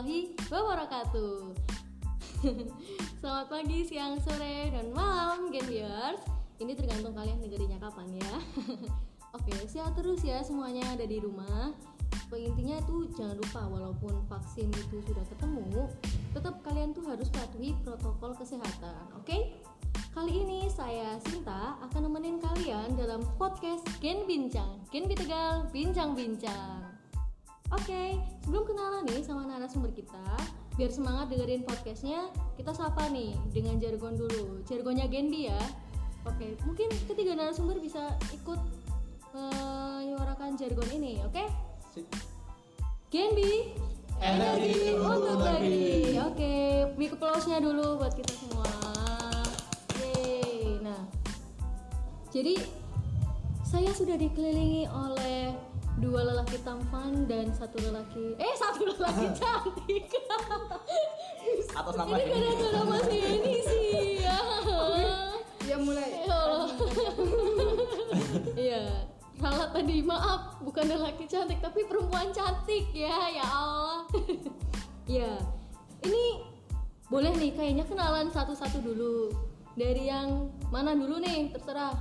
warahmatullahi wabarakatuh. Selamat pagi, siang, sore, dan malam, Gen viewers. Ini tergantung kalian dengerinnya kapan ya. Oke, sehat terus ya semuanya ada di rumah. Intinya itu jangan lupa walaupun vaksin itu sudah ketemu, tetap kalian tuh harus patuhi protokol kesehatan. Oke? Kali ini saya Sinta akan nemenin kalian dalam podcast Gen Bincang. Gen Bitegal, bincang-bincang. Oke, sebelum kenalan nih sama narasumber kita, biar semangat dengerin podcastnya, kita sapa nih dengan jargon dulu. Jargonnya Genbi ya. Oke, mungkin ketiga narasumber bisa ikut menyuarakan jargon ini, oke? Genbi, Energi untuk lagi. Oke, big applause-nya dulu buat kita semua. Yeay. Nah, jadi saya sudah dikelilingi oleh dua lelaki tampan dan satu lelaki eh satu lelaki cantik. Atas nama ini ini gara-gara masih ini sih ya. Ya mulai. Ya Allah. iya. Salah tadi maaf bukan lelaki cantik tapi perempuan cantik ya ya Allah. Ya ini boleh nih kayaknya kenalan satu-satu dulu. Dari yang mana dulu nih terserah.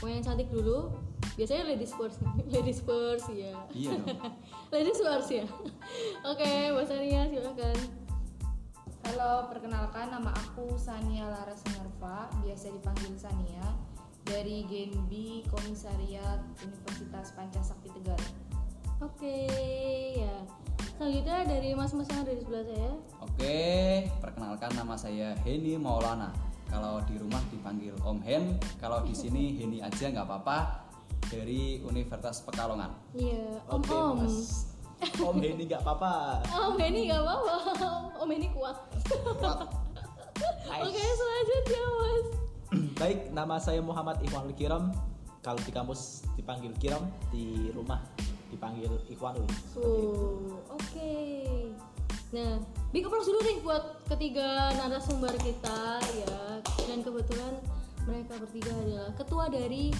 Mau yang cantik dulu biasanya ladies first ladies first ya iya dong. Ladies first ya oke mbak Sania silakan. Halo, perkenalkan nama aku Sania Laras Minerva, biasa dipanggil Sania dari Genbi Komisariat Universitas Pancasakti Tegal. oke ya selanjutnya dari mas-mas yang ada di sebelah saya. Oke perkenalkan nama saya Heni Maulana. Kalau di rumah dipanggil Om Hen kalau di sini Heni aja nggak apa-apa dari Universitas Pekalongan iya Oke, om-om Mas. Om Henny nggak apa-apa. Om Henny gak apa-apa, Om Henny kuat. Oke selanjutnya mas. Baik, nama saya Muhammad Ikhwanul Kiram. Kalau di kampus dipanggil Kiram, di rumah dipanggil Ikhwanul. Tuh, oke. Nah, big applause dulu nih buat ketiga narasumber kita ya. Dan kebetulan mereka bertiga adalah ketua dari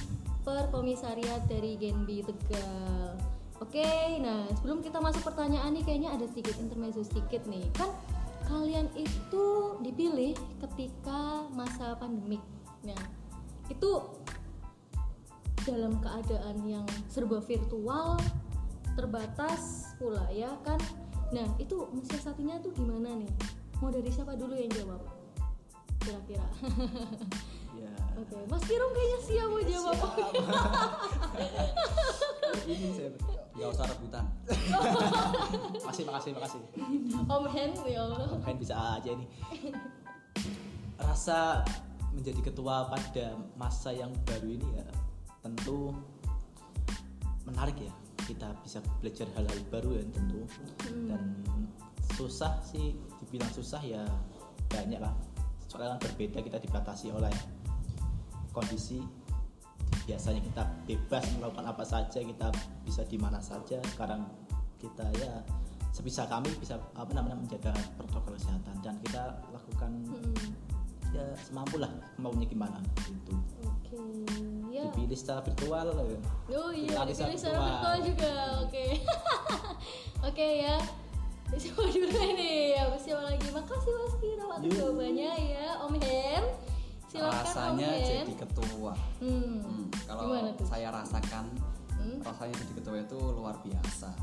perkomisariat dari Genbi Tegal. Oke, nah sebelum kita masuk pertanyaan nih kayaknya ada sedikit intermezzo sedikit nih. Kan kalian itu dipilih ketika masa pandemik. Nah, itu dalam keadaan yang serba virtual terbatas pula ya kan nah itu mensiasatinya tuh gimana nih mau dari siapa dulu yang jawab kira-kira Oke mas Kirom kayaknya siap mau jawab Ini saya nggak usah rebutan makasih, makasih, makasih. Om Hen ya Allah Om Hen bisa aja ini. Rasa menjadi ketua pada masa yang baru ini ya tentu menarik ya. Kita bisa belajar hal-hal baru ya tentu. Dan susah sih, dibilang susah ya banyak lah. Soalnya kan berbeda kita dibatasi oleh kondisi biasanya kita bebas melakukan apa saja kita bisa di mana saja. Sekarang kita ya sebisa kami bisa apa namanya menjaga protokol kesehatan dan kita lakukan Mm-mm. ya semampu lah maunya gimana gitu. Oke ya. Dipilih secara virtual ya. oh iya dipilih secara virtual. virtual juga oke. Oke ya. Siapa dulu nih ya siapa lagi? Makasih mas Kirom atas jawabannya ya. Om Hen silakan rasanya Om jadi ketua hmm. Hmm, kalau saya rasakan Hmm? rasanya jadi ketua itu luar biasa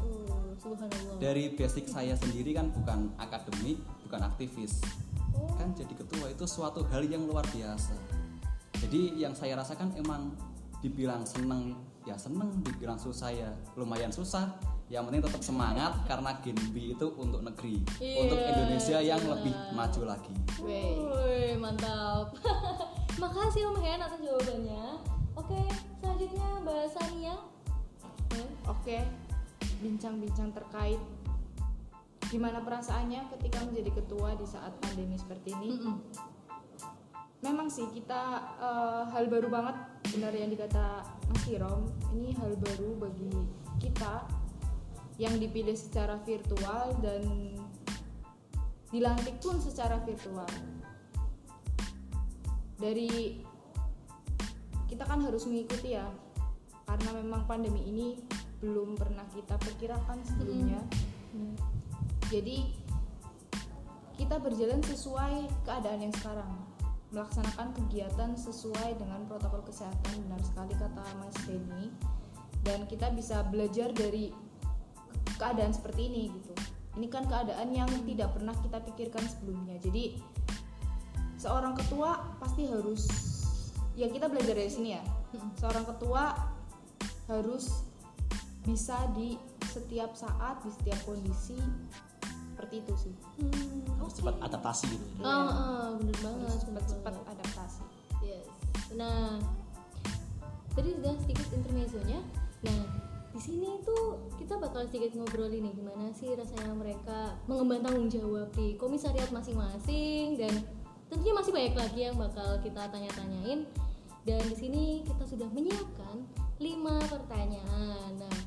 subhanallah. dari basic saya sendiri kan bukan akademik bukan aktivis Oh. kan jadi ketua itu suatu hal yang luar biasa jadi yang saya rasakan emang dibilang seneng ya seneng dibilang susah ya lumayan susah yang penting tetap semangat karena Genbi itu untuk negeri Iya, untuk Indonesia yang jelas. lebih maju lagi. Woi, mantap. Makasih Om Hen atas jawabannya. Oke, selanjutnya Mbak Sania. Ya. Oke, bincang-bincang terkait gimana perasaannya ketika menjadi ketua di saat pandemi seperti ini. Mm-mm. Memang sih kita eh, hal baru banget benar yang dikata Mas Kirom. Ini hal baru bagi kita yang dipilih secara virtual dan dilantik pun secara virtual. Dari kita kan harus mengikuti ya karena memang pandemi ini belum pernah kita perkirakan sebelumnya. Hmm. Jadi kita berjalan sesuai keadaan yang sekarang melaksanakan kegiatan sesuai dengan protokol kesehatan benar sekali kata Mas Denny dan kita bisa belajar dari keadaan seperti ini gitu ini kan keadaan yang tidak pernah kita pikirkan sebelumnya jadi seorang ketua pasti harus ya kita belajar dari sini ya seorang ketua harus bisa di setiap saat di setiap kondisi seperti itu sih Hmm, harus oke. cepat adaptasi gitu Oh, oh, bener banget. cepat-cepat banget. adaptasi Yes. Nah, tadi sudah sedikit intermezzonya. Nah, di sini tuh kita bakal sedikit ngobrol ini gimana sih rasanya mereka mengemban tanggung jawab di komisariat masing-masing dan tentunya masih banyak lagi yang bakal kita tanya-tanyain. Dan di sini kita sudah menyiapkan lima pertanyaan. Nah,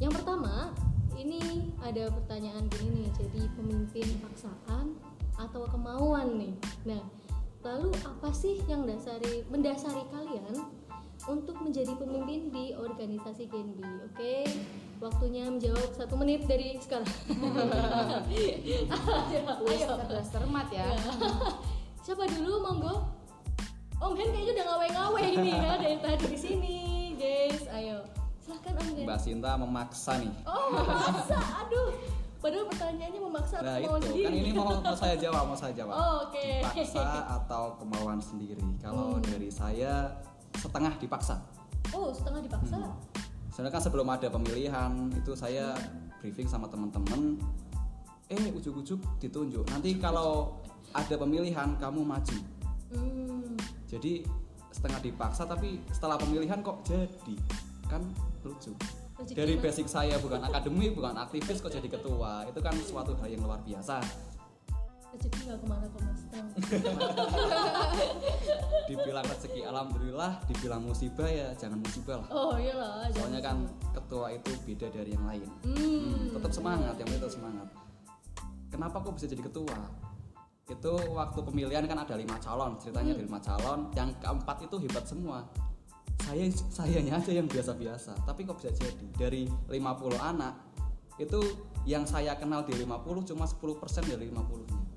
yang pertama ini ada pertanyaan gini nih, jadi pemimpin paksaan atau kemauan nih. Nah, lalu apa sih yang dasari mendasari kalian untuk menjadi pemimpin di organisasi Genbi? Oke, waktunya menjawab satu menit dari sekarang. ayo, ayo. cermat ya Siapa dulu monggo? Om Hen kayaknya udah ngawe-ngawe ini ya dari tadi di sini, guys. Ayo, silahkan Om Hen. Mbak Sinta memaksa nih Oh, memaksa. Aduh. Padahal pertanyaannya memaksa nah atas itu kemauan sendiri. kan ini mau, mau saya jawab mau saya jawab Oh, oke. dipaksa atau kemauan sendiri kalau Hmm. dari saya setengah dipaksa Oh, setengah dipaksa. Hmm. Sedangkan sebelum ada pemilihan itu saya briefing sama teman-teman, eh ujuk-ujuk ditunjuk. Nanti kalau ada pemilihan kamu maju. Hmm. Jadi setengah dipaksa tapi setelah pemilihan kok jadi kan lucu. Rezeki Dari basic saya bukan akademi, bukan aktivis kok jadi ketua. Itu kan suatu hal yang luar biasa. Rezeki nggak ke mana kok mas. Tenang. Dibilang rezeki alhamdulillah, dibilang musibah ya jangan musibah lah. Oh iyalah. Soalnya kan ketua itu beda dari yang lain. Hmm. Hmm, tetap semangat, yang penting tetap semangat. Kenapa kok bisa jadi ketua? Itu waktu pemilihan kan ada lima calon, ceritanya ada lima calon. Yang keempat itu hebat semua. Saya sayanya aja yang biasa-biasa, tapi kok bisa jadi dari 50 anak itu yang saya kenal di 50 cuma 10% dari 50-nya.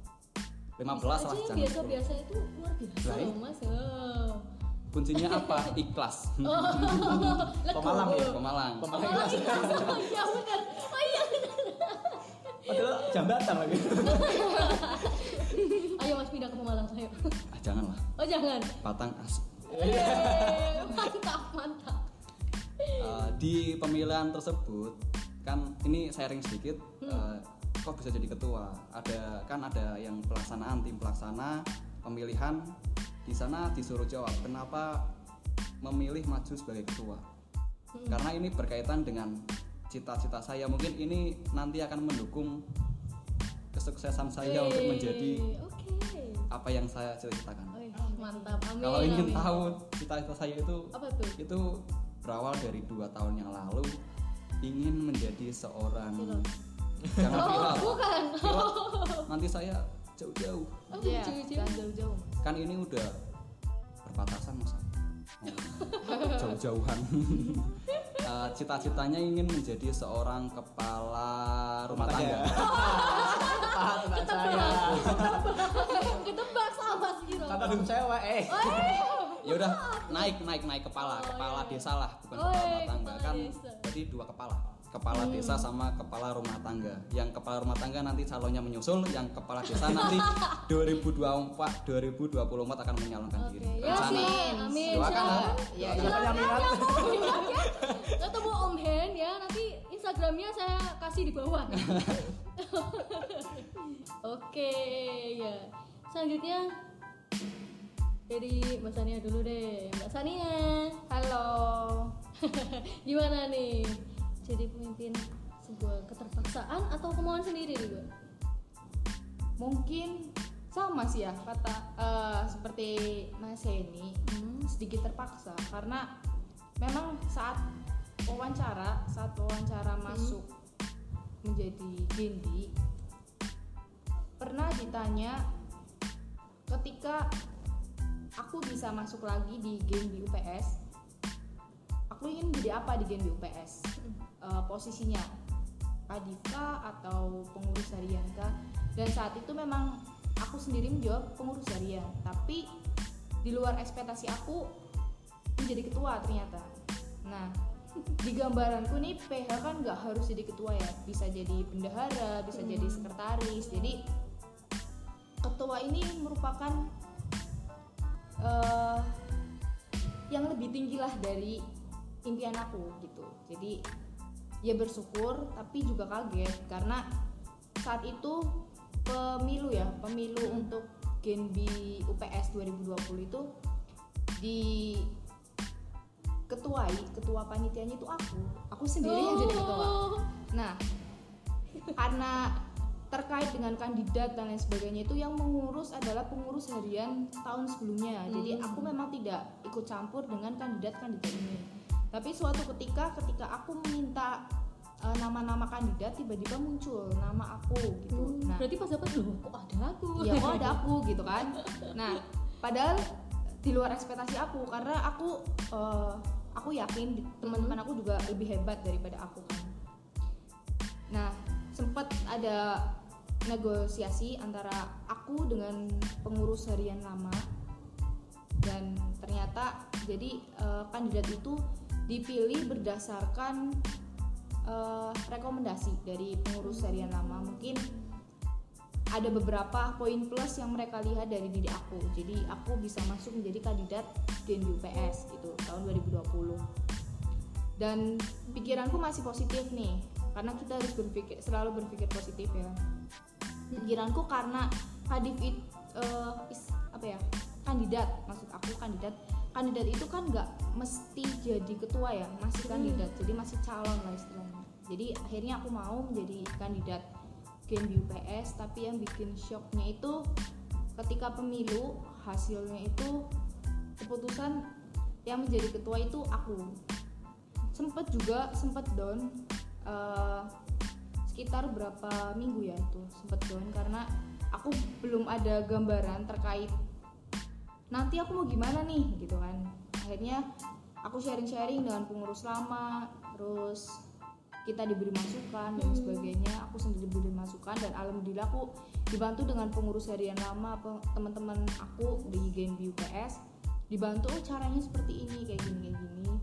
15 Bisa lah aja jangan 10. biasa-biasa itu luar biasa Lah, loh mas. Oh. Kuncinya apa? Ikhlas. Pemalang ya Pemalang. pemalang Oh kelas iya, oh iya benar. Oh iya benar. padahal jambatan lagi Ayo mas pindah ke Pemalang ayo. Ah, janganlah. Oh jangan. Batang as. Eh, mantap mantap. Uh, di pemilihan tersebut kan ini sharing sedikit uh, kok bisa jadi ketua ada kan ada yang pelaksanaan tim pelaksana pemilihan di sana disuruh jawab kenapa memilih maju sebagai ketua karena ini berkaitan dengan cita-cita saya mungkin ini nanti akan mendukung kesuksesan saya untuk Wih, menjadi Oke. apa yang saya cita-citakan Wih, mantap. Amin. kalau ingin amin. tahu cita-cita saya itu apa tuh? itu berawal dari dua tahun yang lalu ingin menjadi seorang Pilot. Jangan Oh, pilot bukan. Pilot, nanti saya jauh-jauh. Oh, Iya, jauh-jauh. kan ini udah berbatasan masa Oh, jauh-jauhan. Eh, cita-citanya ingin menjadi seorang kepala rumah tangga. ah teman saya Ketebak sama sih kata dum cewek eh. Ya udah naik naik naik kepala Oh, kepala iya. desa lah bukan Oh, kepala iya, rumah tangga. kan jadi dua kepala kepala desa sama kepala rumah tangga yang kepala rumah tangga nanti calonnya menyusul yang kepala desa nanti 2024 2024 akan menyalonkan Oke, diri ya Rencana. amin, amin. Doakan lah. Iya. siapa yang minat Ketemu Om Hen ya, nanti Instagramnya saya kasih di bawah. Oke, ya. Selanjutnya dari Mbak Sania dulu deh. Mbak Sania, halo gimana nih? Jadi pemimpin sebuah keterpaksaan atau kemauan sendiri nih, Bu? mungkin sama sih ya kata eh, seperti Mas Heni Hmm. sedikit terpaksa karena memang saat wawancara saat wawancara masuk menjadi Gendi pernah ditanya ketika aku bisa masuk lagi di Gendi UPS aku ingin jadi apa di Gendi UPS Eh, posisinya Kadifka atau pengurus harian kah? Dan saat itu memang aku sendiri menjawab pengurus harian. Tapi di luar ekspektasi aku menjadi ketua ternyata. Nah di gambaranku nih PH kan nggak harus jadi ketua ya. Bisa jadi bendahara bisa Hmm. jadi sekretaris. Jadi ketua ini merupakan eh, yang lebih tinggi lah dari impian aku gitu. Jadi ya bersyukur tapi juga kaget karena saat itu pemilu ya pemilu untuk Genbi UPS 2020 itu di ketuai ketua panitianya itu aku aku sendiri yang jadi ketua Oh. Nah, karena terkait dengan kandidat dan lain sebagainya itu yang mengurus adalah pengurus harian tahun sebelumnya. Jadi Hmm. aku memang tidak ikut campur dengan kandidat-kandidat ini. Tapi suatu ketika ketika aku meminta eh, nama-nama kandidat tiba-tiba muncul nama aku gitu. Hmm, Nah, berarti pas dapat loh kok ada aku? Ya kok ada aku gitu kan. Nah padahal di luar ekspektasi aku karena aku eh, aku yakin teman-teman aku juga lebih hebat daripada aku kan. Nah sempat ada negosiasi antara aku dengan pengurus harian lama. Dan ternyata jadi eh, kandidat itu dipilih berdasarkan eh, rekomendasi dari pengurus harian lama. Mungkin ada beberapa poin plus yang mereka lihat dari diri aku. Jadi aku bisa masuk menjadi kandidat Gen UPS gitu tahun 2020 dan pikiranku masih positif nih karena kita harus berpikir selalu berpikir positif ya. Pikiranku karena kadif it, eh, is- apa ya kandidat maksud aku kandidat kandidat itu kan nggak mesti jadi ketua ya masih kandidat jadi masih calon lah istilahnya. Jadi akhirnya aku mau menjadi kandidat Gen UPS tapi yang bikin shocknya itu ketika pemilu hasilnya itu keputusan yang menjadi ketua itu aku. Sempet juga sempet down eh, sekitar berapa minggu ya itu sempet down karena aku belum ada gambaran terkait nanti aku mau gimana nih gitu kan. Akhirnya aku sharing-sharing dengan pengurus lama terus kita diberi masukan dan sebagainya. Aku sendiri diberi masukan dan alhamdulillah aku dibantu dengan pengurus harian lama teman-teman aku di Genbi UPS dibantu oh caranya seperti ini kayak gini kayak gini.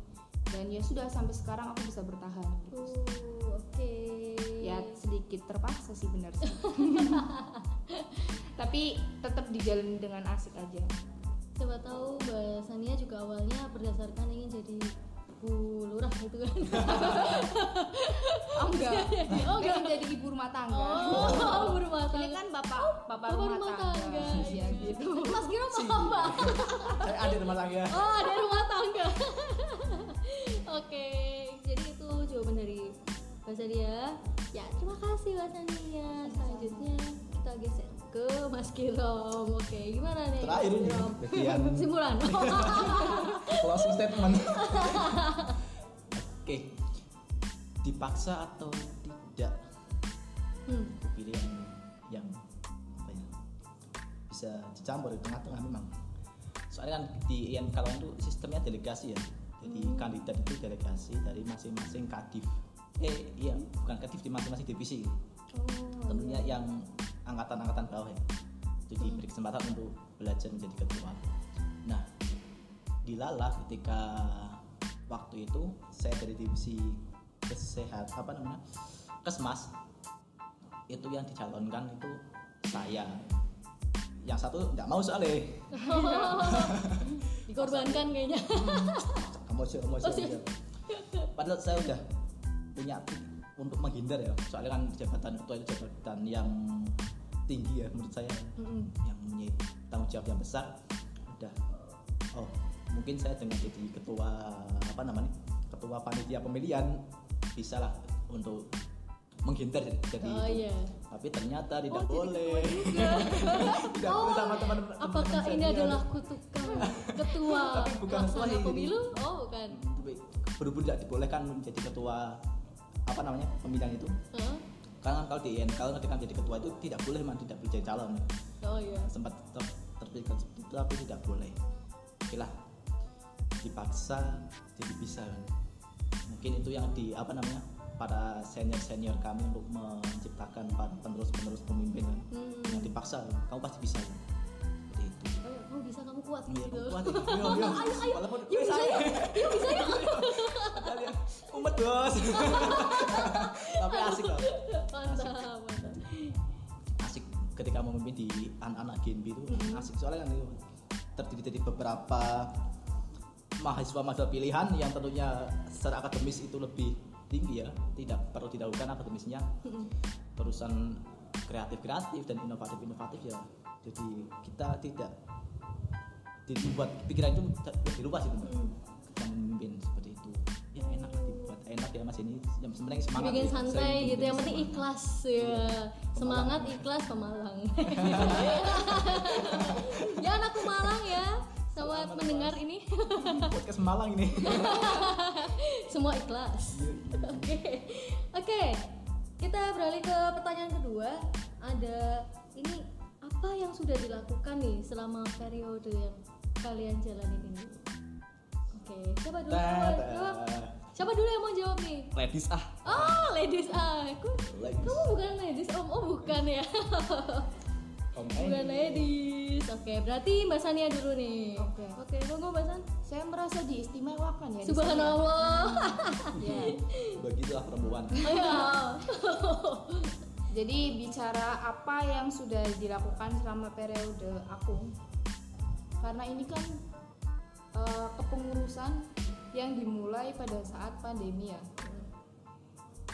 Dan ya sudah sampai sekarang aku bisa bertahan gitu. Oh, oke. Ya sedikit terpaksa sih benar sih. Tapi tetap dijalani dengan asik aja Coba tahu Mbak Sania juga awalnya berdasarkan ingin jadi Bu Lurah gitu kan oh enggak Oh, oh enggak jadi ibu rumah tangga Oh, berumah ini tangga kan bapak bapak, Bapak rumah, rumah tangga, tangga. ya gitu Mas Kira mau apa? Saya ada rumah tangga. Oh, ada rumah tangga. Oke, jadi itu jawaban dari Mbak Sania. Ya, terima kasih Mbak Sania. Selanjutnya kita geser ke Mas Kirom. Oke, gimana nih? Terakhir Mas ini Kirom? bagian Kesimpulan. closing statement. Oke. Dipaksa atau tidak? hmm. pilihan yang apa ya bisa dicampur di tengah-tengah memang soalnya kan di IN kalau itu sistemnya delegasi ya jadi kandidat itu delegasi dari masing-masing kadif eh iya bukan kadif di masing-masing divisi Oh, tentunya yang angkatan-angkatan bawah ya itu diberi kesempatan untuk belajar menjadi ketua. Nah dilalah ketika waktu itu saya dari divisi kesehat apa namanya kesmas itu yang dicalonkan itu saya. Yang satu nggak mau soalnya. Dikorbankan kayaknya. kamu aja kamu padahal saya udah punya untuk menghindar ya. Soalnya kan jabatan ketua itu jabatan yang tinggi ya menurut saya Mm-mm. yang punya tanggung jawab yang besar udah oh mungkin saya dengan jadi ketua apa namanya ketua panitia pemilihan bisa lah untuk menghindar jadi Oh itu iya. tapi ternyata tidak Oh, boleh tidak boleh sama teman-teman Apakah teman-teman ini adalah kutukan ketua Tapi bukan pelaksana sesuai. pemilu? Oh, bukan. berhubung tidak dibolehkan menjadi ketua apa namanya pemilihan itu? Karena kan kalau di kalau ketika menjadi ketua itu tidak boleh man tidak boleh jadi calon. Oh iya. sempat ter, terpikirkan seperti itu tapi tidak boleh. Oke lah. Dipaksa jadi bisa. Kan mungkin itu yang di apa namanya para senior senior kami untuk menciptakan penerus penerus pemimpin. Kan Hmm. yang dipaksa kamu pasti bisa. kan kuat Iya, gitu. kuat ya. Yo, yo. Ayo, ayo. Walaupun Yuk bisa ya. Yuk bisa ya. Padahal ya, umat bos tapi asik loh Mantap, mantap. asik ketika memimpin di anak-anak Genbi itu Mm-hmm. asik soalnya kan itu terdiri dari beberapa mahasiswa-mahasiswa pilihan yang tentunya secara akademis itu lebih tinggi ya tidak perlu didahulukan akademisnya Mm-mm. terusan kreatif-kreatif dan inovatif-inovatif ya jadi kita tidak dibuat pikiran itu lebih luas itu mbak Mm. ketika memimpin seperti itu ya enak lah dibuat enak ya mas ini yang sebenarnya semangat Bikin ya. santai Sering gitu, yang penting ikhlas ya. Semangat ikhlas pemalang. ya anak pemalang ya. Selamat mendengar ini. podcast Malang ini Semua ikhlas. Oke. Oke. Kita beralih ke pertanyaan kedua. Ada ini apa yang sudah dilakukan nih selama periode yang kalian jalanin ini? Oke, siapa dulu? Jawab. Siapa dulu yang mau jawab nih? ladies ah Oh, ladies ah. Aku, Ladies. kamu bukan ladies om. Oh, bukan ya. Om bukan ladies. Oke, berarti Mbak Sania dulu nih. Oke. Oke, monggo Mbak San. Saya merasa diistimewakan ya. di. Subhanallah. Ya. begitulah perempuan Ayo. Jadi bicara apa yang sudah dilakukan selama periode aku, karena ini kan eh, kepengurusan yang dimulai pada saat pandemi ya.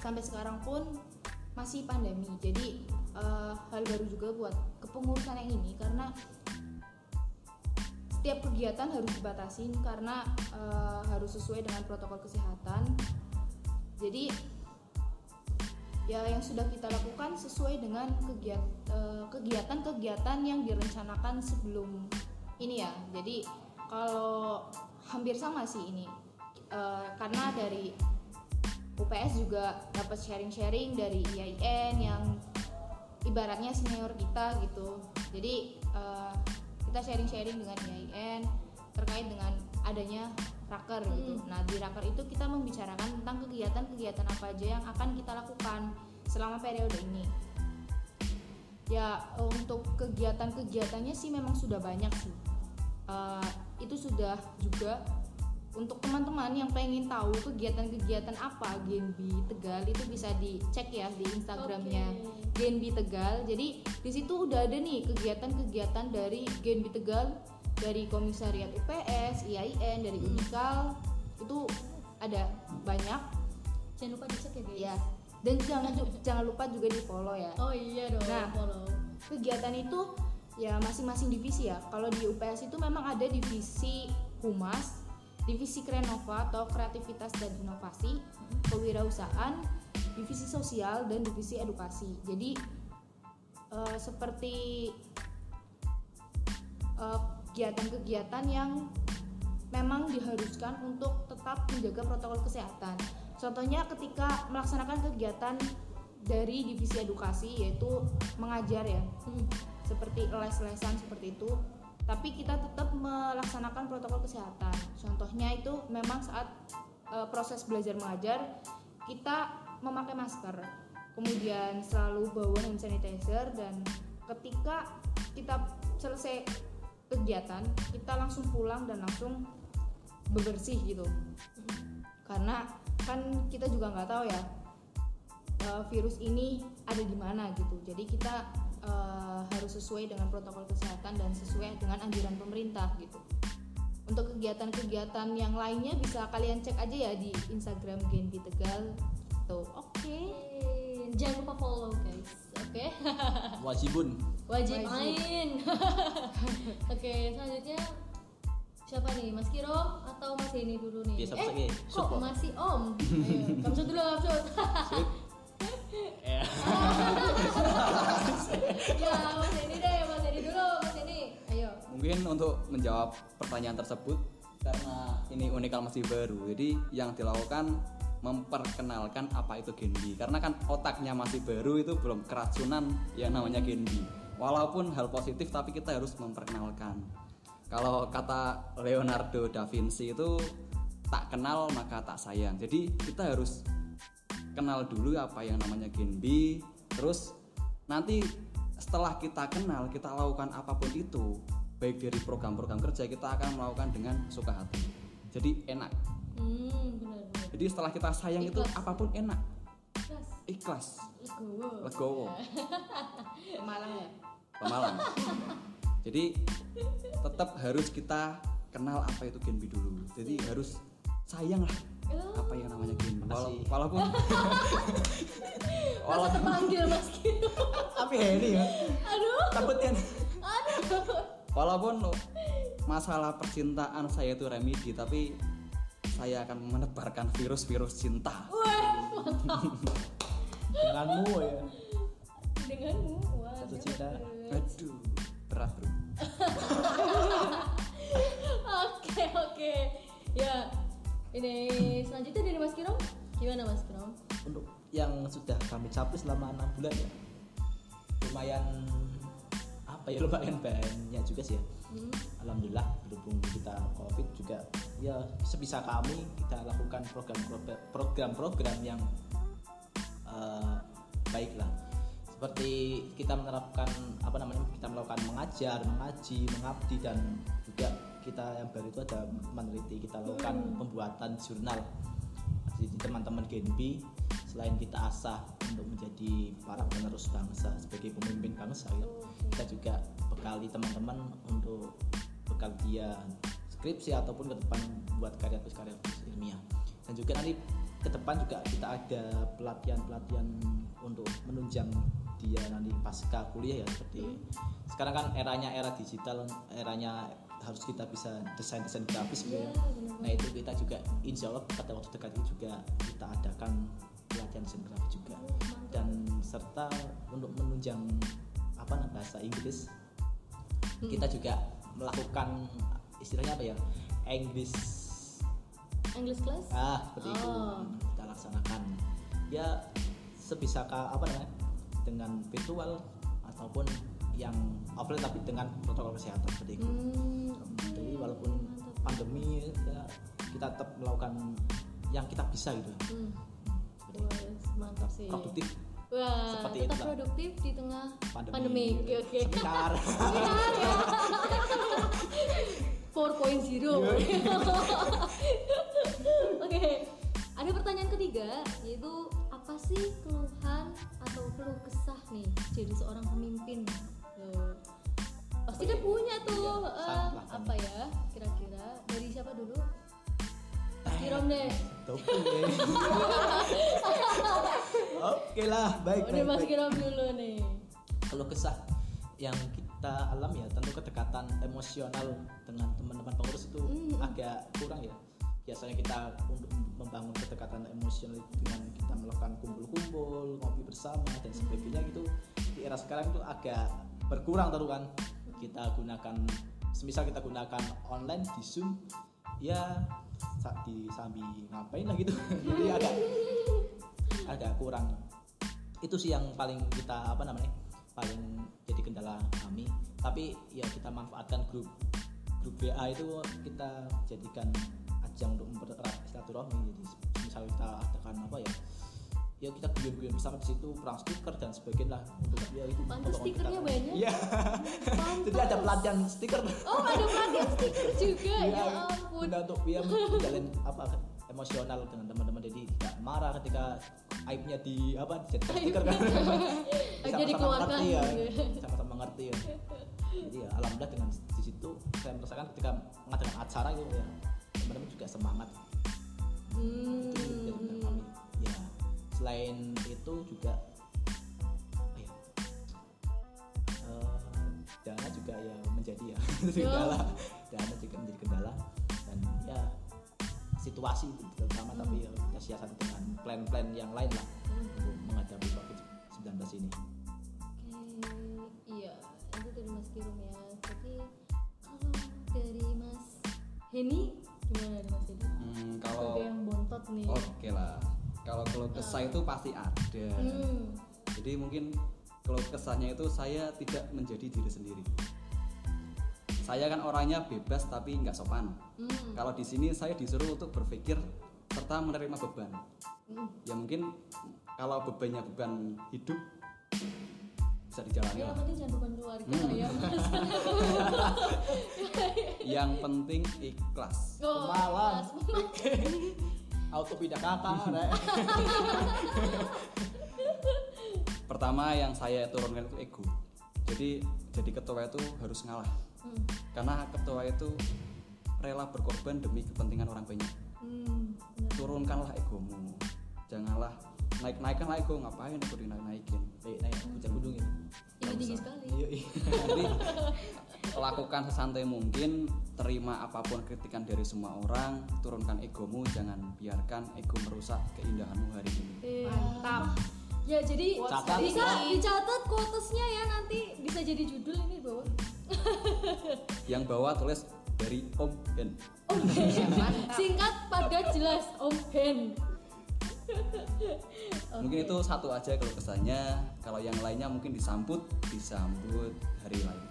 Sampai sekarang pun masih pandemi. Jadi eh, hal baru juga buat kepengurusan yang ini karena setiap kegiatan harus dibatasin karena eh, harus sesuai dengan protokol kesehatan. Jadi ya yang sudah kita lakukan sesuai dengan eh, kegiatan-kegiatan yang direncanakan sebelum ini ya. Jadi kalau hampir sama sih ini. Eh, karena dari UPS juga dapat sharing-sharing dari IAIN yang ibaratnya senior kita gitu. Jadi eh, kita sharing-sharing dengan IAIN terkait dengan adanya raker gitu nah di raker itu kita membicarakan tentang kegiatan-kegiatan apa aja yang akan kita lakukan selama periode ini ya untuk kegiatan-kegiatannya sih memang sudah banyak sih Eh, itu sudah juga untuk teman-teman yang pengen tahu kegiatan-kegiatan apa Genbi Tegal itu bisa dicek ya di Instagramnya Oke. Genbi Tegal. Jadi di situ udah ada nih kegiatan-kegiatan dari Genbi Tegal dari Komisariat UPS, IAIN, dari Unikal itu ada banyak Jangan lupa dicek ya guys. ya. Dan jangan jangan lupa juga di follow ya. Oh iya dong. Nah. follow. Kegiatan itu ya masing-masing divisi ya. Kalau di UPS itu memang ada divisi humas, divisi Krenova atau kreativitas dan inovasi, kewirausahaan, divisi sosial dan divisi edukasi. Jadi eh, seperti eh, kegiatan-kegiatan yang memang diharuskan untuk tetap menjaga protokol kesehatan. Contohnya ketika melaksanakan kegiatan dari divisi edukasi yaitu mengajar ya Hmm. seperti les-lesan seperti itu tapi kita tetap melaksanakan protokol kesehatan contohnya itu memang saat eh, proses belajar mengajar kita memakai masker kemudian selalu bawa hand sanitizer dan ketika kita selesai kegiatan kita langsung pulang dan langsung bebersih gitu karena kan kita juga nggak tahu ya eh, virus ini ada di mana gitu. Jadi kita eh, harus sesuai dengan protokol kesehatan dan sesuai dengan anjuran pemerintah gitu. Untuk kegiatan-kegiatan yang lainnya bisa kalian cek aja ya di Instagram Genbi Tegal. Tuh, oke. Yeay. Jangan lupa follow guys. Oke. wajibun Wajib Wajib. main. Oke, selanjutnya siapa nih? Mas Kiro atau Mas Denny dulu nih? Biasa eh, kok Support. masih Om? Ayo, kamsud dulu, kamsud. ya ya, Mas Denny deh, Mas Denny dulu, Mas Denny. Ayo. mungkin untuk menjawab pertanyaan tersebut karena ini unikal masih baru jadi yang dilakukan memperkenalkan apa itu Genbi. Karena kan otaknya masih baru itu belum keracunan yang namanya Genbi. Walaupun hal positif tapi kita harus memperkenalkan. Kalau kata Leonardo da Vinci itu tak kenal maka tak sayang. Jadi kita harus kenal dulu apa yang namanya Gen B terus nanti setelah kita kenal kita lakukan apa pun itu baik dari program-program kerja kita akan melakukan dengan suka hati. Jadi enak. Hmm jadi setelah kita sayang itu Ikhlas. apa pun enak. Ikhlas. Legowo. Legowo. Malang ya? Pemalang. Jadi tetap harus kita kenal apa itu Gen B dulu. Jadi harus sayang lah Oh, apa yang namanya Gen B. Wala- walaupun masa terpanggil mas tapi ini ya. Aduh. Takutnya aduh. Walaupun masalah percintaan saya itu remedi tapi saya akan menebarkan virus-virus cinta. Wah mantap. Denganmu ya. Denganmu wah dia cinta. aduh berat bro. Oke oke. Ya ini selanjutnya dari Mas Kirom. Gimana Mas Kirom? untuk yang sudah kami capai selama enam bulan ya. Lumayan apa ya lumayan banyak juga sih ya. Hmm. Alhamdulillah berhubung kita covid juga ya sebisa kami kita lakukan program program-program yang eh, baik lah. Seperti kita menerapkan apa namanya kita melakukan mengajar mengaji mengabdi dan juga kita yang baru itu ada meneliti kita lakukan pembuatan jurnal. Jadi teman-teman Genbi selain kita asah untuk menjadi para penerus bangsa sebagai pemimpin bangsa ya, kita juga bekali teman-teman untuk dia skripsi ataupun ke depan buat karya karya ilmiah. Dan juga nanti ke depan juga kita ada pelatihan-pelatihan untuk menunjang dia nanti pasca kuliah ya seperti sekarang kan eranya era digital eranya harus kita bisa desain desain grafis gitu ya. Nah itu kita juga insya Allah pada waktu dekat ini juga kita adakan pelatihan desain grafis juga. Dan serta untuk menunjang apa bahasa Inggris kita juga melakukan istilahnya apa ya English English class? ah seperti itu Oh. kita laksanakan ya sebisa apa namanya dengan virtual ataupun yang offline tapi dengan protokol kesehatan seperti itu Hmm, jadi walaupun pandemi ya kita tetap melakukan yang kita bisa gitu hmm. Mantap sih. produktif Wah, Seperti tetap itulah. produktif di tengah pandemi, pandemi. Oke, oke. seminar Seminar ya. 4.0. Oke. Ada pertanyaan ketiga yaitu apa sih keluhan atau keluh kesah nih jadi seorang pemimpin? Tuh. Pasti kan punya tuh Iya, eh, lah, apa ya kira-kira dari siapa dulu? Mas Kirom deh. Oke. Lah, baik Udah baik. Mas baik. Dulu nih. Kalau kesah yang kita alami ya tentu kedekatan emosional dengan teman-teman pengurus itu Mm. agak kurang ya. Biasanya kita untuk membangun kedekatan emosional dengan kita melakukan kumpul-kumpul, ngopi bersama dan sebagainya gitu. Di era sekarang itu agak berkurang terus kan. Kita gunakan semisal kita gunakan online di Zoom ya di sambi ngapain lah gitu. Jadi agak agak kurang. Itu sih yang paling kita apa namanya paling jadi kendala kami. Tapi ya kita manfaatkan grup grup WA itu kita jadikan ajang untuk mempererat silaturahmi. Jadi misal kita adakan apa ya ya kita guyon-guyon bersama di situ perang stiker dan sebagainya lah. Untuk ya itu untuk stikernya kita- banyak. iya. Jadi ada pelatihan stiker. Oh, ada pelatihan stiker juga. Iya, ya ampun. guna untuk ya menjalin apa emosional dengan teman-teman. Jadi tidak marah ketika aibnya di apa dijadikan stiker kan. Dikeluarkan mengerti ya. Sama-sama mengerti ya. Jadi ya alhamdulillah dengan di situ saya merasakan ketika mengadakan acara gitu ya teman-teman juga semangat. Hmm. Selain itu juga apa ya eh, dana juga ya menjadi ya kendala dana juga menjadi kendala dan ya situasi itu terutama tapi ya kita siasati dengan plan-plan yang lain lah untuk menghadapi covid 19 ini Oke, iya, itu dari Mas Kirum ya. Jadi kalau dari Mas Heni gimana dari Mas Heni? Hmm, kalau Sebagai yang bontot nih. oke lah kalau keluh kesah itu pasti ada Hmm. jadi mungkin keluh kesahnya itu saya tidak menjadi diri sendiri saya kan orangnya bebas tapi nggak sopan Hmm. kalau di sini saya disuruh untuk berpikir serta menerima beban Hmm. ya mungkin kalau bebannya beban hidup bisa dijalani Ya, lah yang penting jangan beban keluarga Hmm. ya yang penting ikhlas Oh, Kemalan. mas. auto pindah kakak rek. pertama yang saya turunkan itu ego jadi jadi ketua itu harus ngalah Hmm. karena ketua itu rela berkorban demi kepentingan orang banyak Hmm, turunkanlah egomu janganlah naik naikkanlah ego ngapain ego dinaik naikin Naik naik puncak gunung itu. tinggi tinggi sekali Iya iya. jadi lakukan sesantai mungkin terima apa pun kritikan dari semua orang turunkan egomu jangan biarkan ego merusak keindahanmu hari ini. Iya. Mantap. ya jadi Catat. bisa dicatat quotesnya ya nanti bisa jadi judul ini bawah yang bawah tulis dari Om Ben. Om Ben. Singkat padat jelas Om Ben. Mungkin itu satu aja kalau kesannya. Kalau yang lainnya mungkin disambut disambut hari lain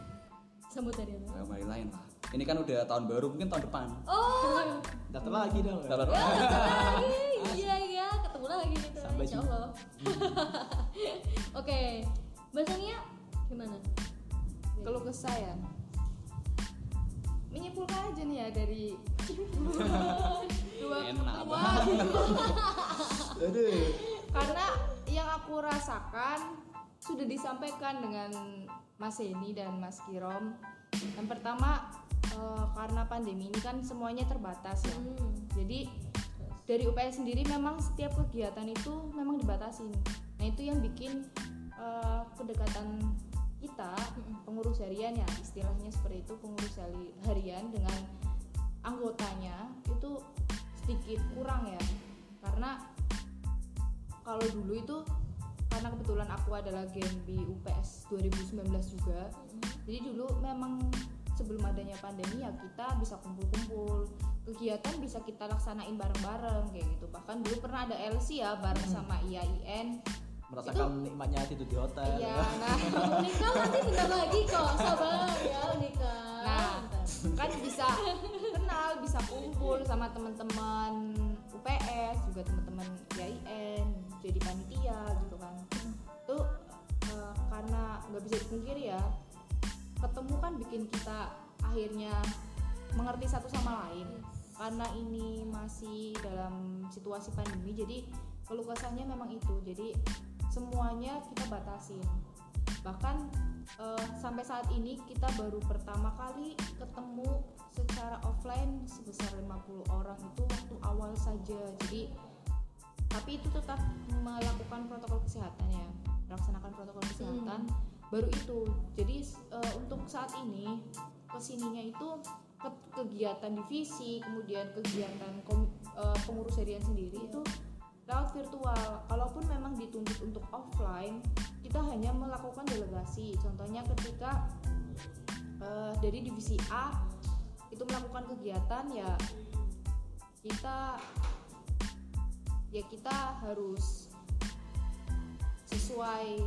sambut dari apa? Hari lain lah. Ini kan udah tahun baru mungkin tahun depan. Oh. Datang lagi dong. Tahun depan. lagi. Iya iya. Ketemu lagi gitu. Sampai jumpa. Allah. Oke. Mbak Sania gimana? Kalau ke saya menyimpulkan aja nih ya dari dua ketua. Aduh. karena yang aku rasakan sudah disampaikan dengan Mas Heni dan Mas Kirom. Yang pertama eh, karena pandemi ini kan semuanya terbatas ya. hmm. Jadi dari UPS sendiri memang setiap kegiatan itu memang dibatasin. Nah itu yang bikin eh, kedekatan kita pengurus harian ya istilahnya seperti itu pengurus hari- harian dengan anggotanya itu sedikit kurang ya karena kalau dulu itu karena kebetulan aku adalah Genbi UPS 2019 juga. Jadi dulu memang sebelum adanya pandemi ya kita bisa kumpul-kumpul kegiatan bisa kita laksanain bareng-bareng kayak gitu. Bahkan dulu pernah ada LC ya bareng sama IAIN Merasakan nikmatnya tidur di hotel. iya nah nikah nanti bentar lagi kok sabar ya nikah. Nah, kan bisa kenal, bisa kumpul sama teman-teman UPS, juga teman-teman IAIN, jadi panitia gitu. Tuh eh, karena nggak bisa dipungkiri ya, ketemu kan bikin kita akhirnya mengerti satu sama lain. Karena ini masih dalam situasi pandemi, jadi keluh kesahnya memang itu. Jadi semuanya kita batasin bahkan eh, sampai saat ini kita baru pertama kali ketemu secara offline sebesar 50 orang itu waktu awal saja jadi tapi itu tetap melakukan protokol kesehatan ya melaksanakan protokol kesehatan baru itu jadi eh, untuk saat ini ke sininya itu ke- kegiatan divisi kemudian kegiatan kom- eh, pengurus harian sendiri itu lewat virtual. Kalaupun memang dituntut untuk offline, kita hanya melakukan delegasi. Contohnya ketika eh, dari divisi A itu melakukan kegiatan ya kita ya kita harus sesuai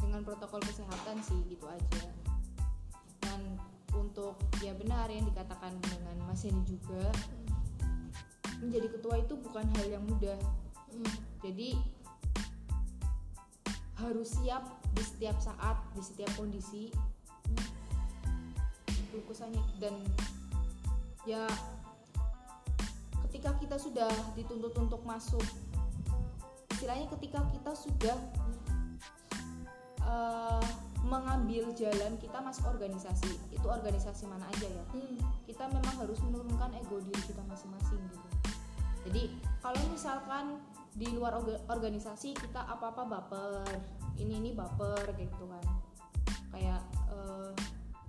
dengan protokol kesehatan sih gitu aja. Dan untuk ya benar yang dikatakan dengan Mas Heni juga menjadi ketua itu bukan hal yang mudah Hmm. jadi harus siap di setiap saat di setiap kondisi lukusannya dan ya ketika kita sudah dituntut untuk masuk istilahnya ketika kita sudah eh, mengambil jalan kita masuk organisasi itu organisasi mana aja ya Hmm. kita memang harus menurunkan ego diri kita masing-masing gitu. Jadi kalau misalkan di luar orga- organisasi kita apa-apa baper, ini ini baper kayak gitu kan. Kayak eh,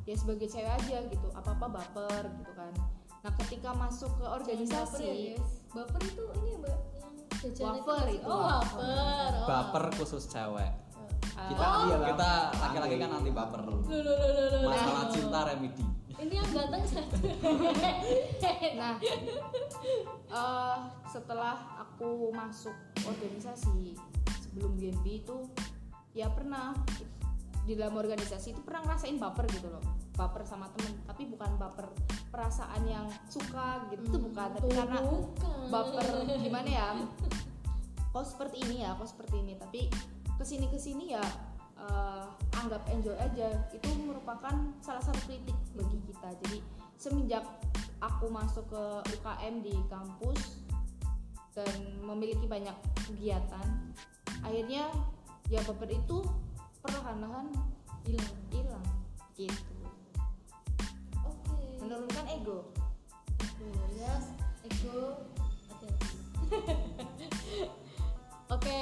ya sebagai cewek aja gitu, apa-apa baper gitu kan. Nah, ketika masuk ke baper ya, organisasi guys. baper itu ini ya mbak yang Wafer itu, oh wafer. Oh. baper khusus cewek. Kita Oh. iya, kita laki-laki kan anti baper. Loh, loh, loh, loh, loh. masalah cinta remedi. Ini yang ganteng satu. Nah, eh, setelah aku masuk organisasi sebelum GMB itu ya pernah di dalam organisasi itu pernah ngerasain baper gitu loh baper sama temen tapi bukan baper perasaan yang suka gitu itu bukan. Tapi karena bukan. baper gimana ya? Kok seperti ini ya kok seperti ini. Tapi ke sini ke sini ya eh, anggap enjoy aja. Itu merupakan salah satu kritik bagi kita. Jadi semenjak aku masuk ke UKM di kampus dan memiliki banyak kegiatan akhirnya ya baper itu perlahan-lahan hilang. Hilang. Gitu menurunkan ego. Yes ego. Hati-hati. oke.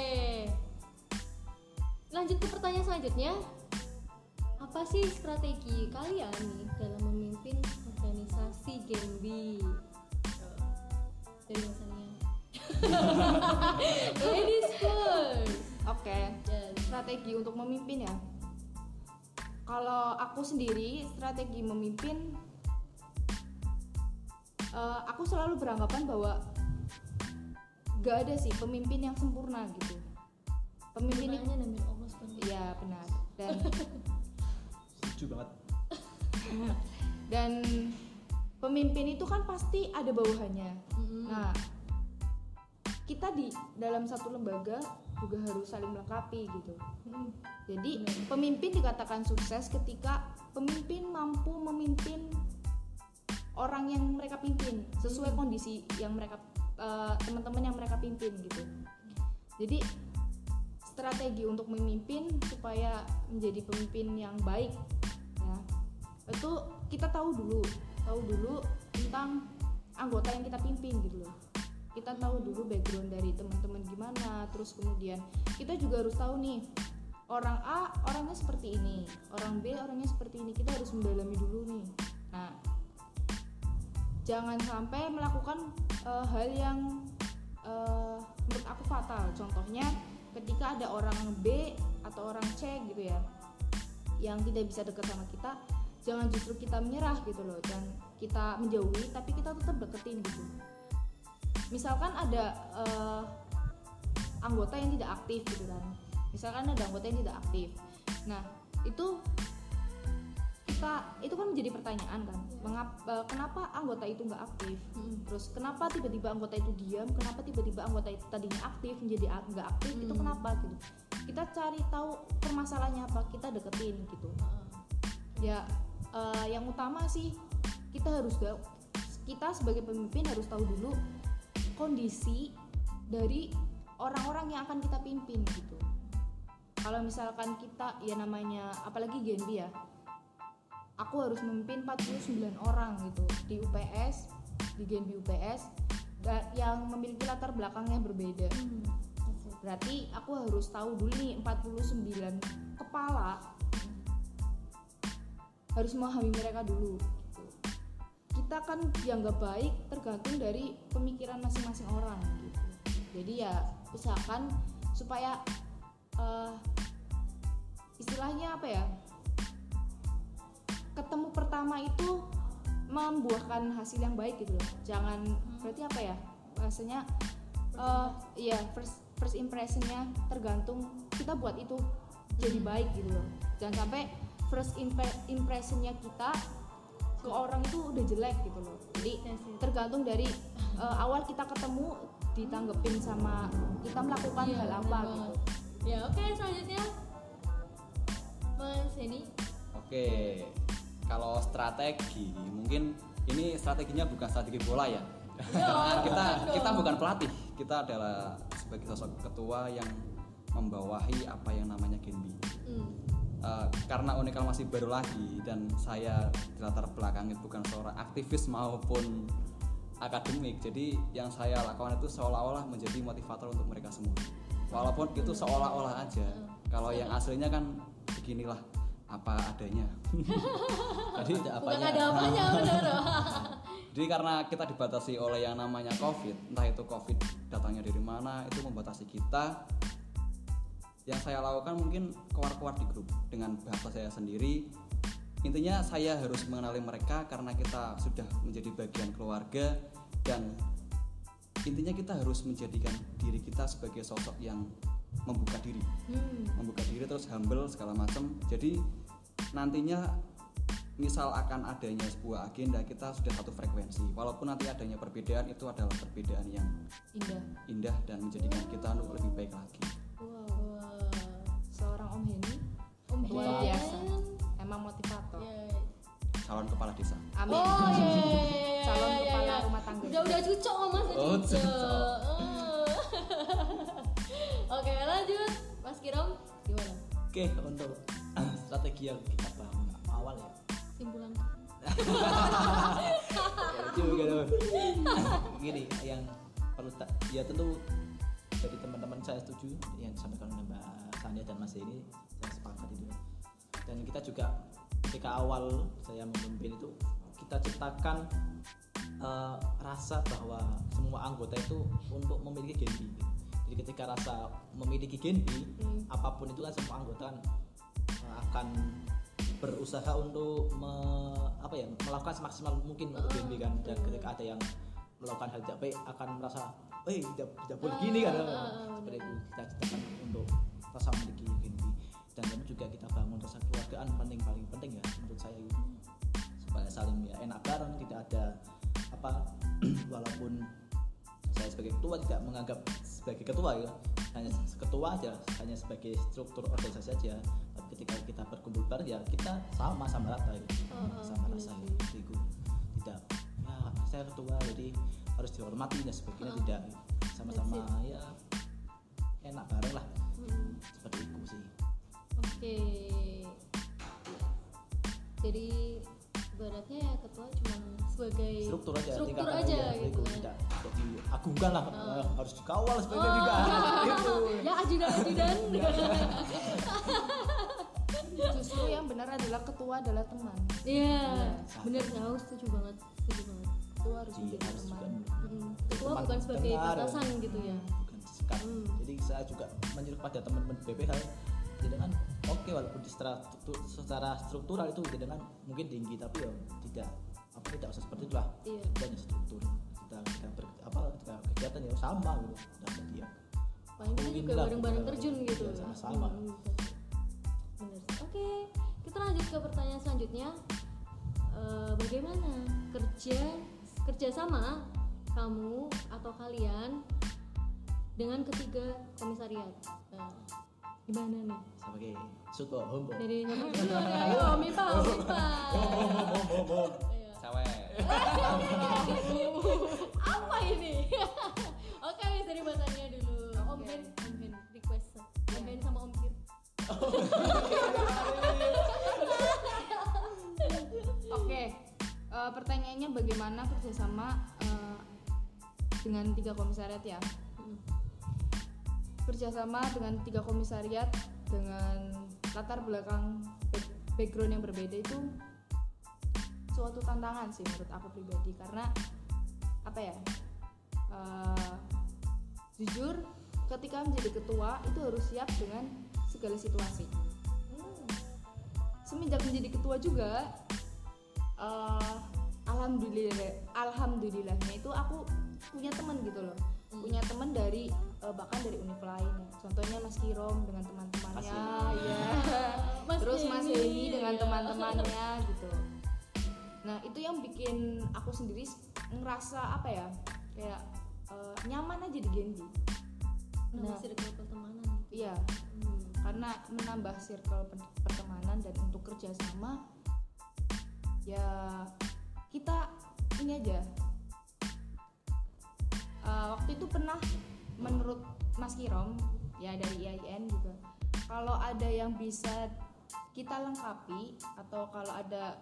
Lanjut ke pertanyaan selanjutnya. Apa sih strategi kalian nih dalam memimpin organisasi Genbi dari misalnya ladies first oke. Yes. strategi untuk memimpin ya. Kalau aku sendiri strategi memimpin eh, aku selalu beranggapan bahwa gak ada sih pemimpin yang sempurna gitu. Pemimpin itu nabi Allah iya benar. Dan setuju banget. Dan pemimpin itu kan pasti ada bawahannya. Mm-mm. nah kita di dalam satu lembaga juga harus saling melengkapi gitu. Mm-mm. Jadi pemimpin dikatakan sukses ketika pemimpin mampu memimpin orang yang mereka pimpin sesuai kondisi yang mereka eh, teman-teman yang mereka pimpin gitu. Jadi strategi untuk memimpin supaya menjadi pemimpin yang baik ya itu kita tahu dulu tahu dulu tentang anggota yang kita pimpin gitu loh kita tahu dulu background dari teman-teman gimana terus kemudian kita juga harus tahu nih orang A orangnya seperti ini orang B orangnya seperti ini kita harus mendalami dulu nih nah jangan sampai melakukan eh, hal yang eh, menurut aku fatal. Contohnya ketika ada orang B atau orang C gitu ya yang tidak bisa dekat sama kita jangan justru kita menyerah gitu loh. Dan kita menjauhi tapi kita tetap deketin gitu. Misalkan ada eh, anggota yang tidak aktif gitu kan. Misalkan ada anggota yang tidak aktif. Nah itu kita itu kan menjadi pertanyaan kan. Mengap- eh, kenapa anggota itu nggak aktif? Mm-mm. terus kenapa tiba-tiba anggota itu diam? Kenapa tiba-tiba anggota itu tadinya aktif menjadi nggak aktif? Itu Hmm. kenapa gitu? Kita cari tahu permasalahannya apa kita deketin gitu. Ya eh, yang utama sih kita harus tahu kita sebagai pemimpin harus tahu dulu kondisi dari orang-orang yang akan kita pimpin gitu. Kalau misalkan kita ya namanya apalagi Genbi ya aku harus memimpin 49 orang gitu di UPS di Genbi UPS yang memiliki latar belakang yang berbeda Hmm. Berarti aku harus tahu dulu nih 49 kepala harus memahami mereka dulu gitu. kita kan dianggap baik tergantung dari pemikiran masing-masing orang gitu jadi ya usahakan supaya eh, istilahnya apa ya ketemu pertama itu membuahkan hasil yang baik gitu loh. Jangan berarti apa ya? Bahasanya eh ya first first impressionnya tergantung kita buat itu jadi baik gitu loh. Jangan sampai first impre- impressionnya kita ke orang itu udah jelek gitu loh. Jadi yes. tergantung dari eh, awal kita ketemu ditanggepin sama kita melakukan Iya, hal apa bener gitu. Ya oke selanjutnya Mas Henny Oke, kalau strategi mungkin ini strateginya bukan strategi bola ya. Karena kita kita bukan pelatih, kita adalah sebagai sosok ketua yang membawahi apa yang namanya Genbi. Hmm. Eh, karena Unikal masih baru lagi dan saya di latar belakangnya bukan seorang aktivis maupun akademik, jadi yang saya lakukan itu seolah-olah menjadi motivator untuk mereka semua. Walaupun itu seolah-olah aja. Kalau yang aslinya kan beginilah apa adanya. Jadi ada bukan apanya ada apanya bener Jadi karena kita dibatasi oleh yang namanya COVID, entah itu COVID datangnya dari mana, itu membatasi kita. Yang saya lakukan mungkin keluar-keluar di grup dengan bahasa saya sendiri. Intinya saya harus mengenali mereka karena kita sudah menjadi bagian keluarga dan intinya kita harus menjadikan diri kita sebagai sosok yang membuka diri. Hmm. membuka diri terus humble segala macam. Jadi nantinya misal akan adanya sebuah agenda kita sudah satu frekuensi. Walaupun nanti adanya perbedaan itu adalah perbedaan yang indah. indah dan menjadikan kita untuk lebih baik lagi. Wow seorang Om Henny Om luar Hen. biasa emang motivator. Ya. calon kepala desa. Amin. Oh iya, iya, iya, iya, Calon iya, kepala iya. rumah tangga. Udah udah cucok oh, mas, udah Oh, cucok. Kirom gimana? Oke, untuk strategi yang kita bangun awal ya. Simpulan. Juga dong. Gini, yang perlu tak ya tentu dari teman-teman saya setuju yang disampaikan oleh Mbak Sania dan Mas ini saya sepakat itu. Dan kita juga ketika awal saya memimpin itu kita ciptakan eh, rasa bahwa semua anggota itu untuk memiliki gen B. Jadi ketika rasa memiliki gen B, Hmm. apa pun itu kan semua anggota eh, akan berusaha untuk me- apa ya melakukan semaksimal mungkin untuk gen B kan. Dan ketika ada yang melakukan hal tidak baik akan merasa eh tidak tidak boleh gini kan. seperti itu kita ciptakan untuk rasa memiliki gen B dan tentu juga kita bangun rasa keluargaan penting paling penting ya menurut saya itu. Supaya saling ya enak bareng tidak ada apa walaupun saya sebagai ketua tidak menganggap sebagai ketua ya hanya ketua aja hanya sebagai struktur organisasi saja tapi ketika kita berkumpul bareng ya kita sama sama rata gitu Oh, sama rasa sih. gitu. itu tidak ya saya ketua jadi harus dihormati dan sebagainya Oh. tidak sama-sama ya enak bareng lah Hmm. seperti itu sih Oke. Jadi ibaratnya ya ketua cuma sebagai struktur aja struktur aja aja, gitu itu kan. tidak tidak diagungkan lah eh, harus dikawal sebagai Oh. tidak gitu ya ajudan ajudan. justru yang benar adalah ketua adalah teman Iya, sama. bener tahu setuju banget, setuju banget. ketua harus Iya, menjadi harus teman juga Mm. Ketua Teman bukan sebagai dengar. batasan gitu ya. bukan Hmm. jadi saya juga menyuruh pada teman-teman BPH jadi kan oke walaupun di secara, struktur- secara struktural itu jadi kan mungkin tinggi tapi ya tidak apa tidak usah seperti itulah Iya. itu hanya struktur kita kita ber, apa kita kegiatan ya sama gitu dan ya Paling kita juga bareng-bareng kita- terjun gitu. iya, sama-sama. Hmm, Bener. Oke, kita lanjut ke pertanyaan selanjutnya. Eh, bagaimana kerja kerjasama kamu atau kalian dengan ketiga komisariat? Nah, gimana nih? sebagai suko hombo Dari ya, ayo Mipa, Mipa. Iya. cewek Apa ini? Oke, wis dari bahasanya dulu. Om Oke. Ben, Om Ben request. Om Ben sama Om Kir. oke eh, pertanyaannya bagaimana kerjasama eh, dengan tiga komisariat ya Hmm. kerjasama dengan tiga komisariat dengan latar belakang back- background yang berbeda itu suatu tantangan sih menurut aku pribadi. Karena apa ya eh, jujur ketika menjadi ketua itu harus siap dengan segala situasi. Semenjak menjadi ketua juga eh, alhamdulillah alhamdulillahnya itu aku punya teman gitu loh. Punya teman dari eh, bahkan dari univ lain. Ya. contohnya Mas Kirom dengan teman-temannya ya Mas terus Mas Denny dengan ya. teman-temannya gitu nah itu yang bikin aku sendiri ngerasa apa ya kayak eh, nyaman aja di Genbi Nama Nah. circle pertemanan. iya Hmm. karena menambah circle per- pertemanan dan untuk kerjasama ya kita ini aja Eh, waktu itu pernah menurut Mas Kirom ya dari IAIN juga kalau ada yang bisa kita lengkapi atau kalau ada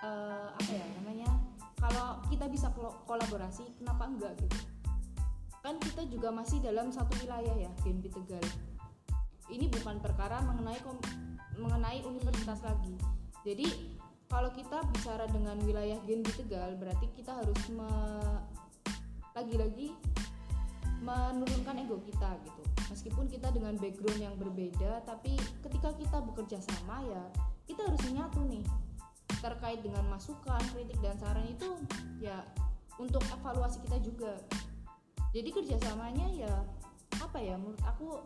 eh, apa ya namanya kalau kita bisa kolaborasi kenapa enggak gitu? Kan kita juga masih dalam satu wilayah ya Genbi Tegal. Ini bukan perkara mengenai mengenai universitas lagi. Jadi kalau kita bicara dengan wilayah Genbi Tegal berarti kita harus me- lagi-lagi menurunkan ego kita gitu. Meskipun kita dengan background yang berbeda tapi ketika kita bekerja sama ya kita harus menyatu nih terkait dengan masukan kritik dan saran itu ya untuk evaluasi kita juga. Jadi kerjasamanya ya apa ya menurut aku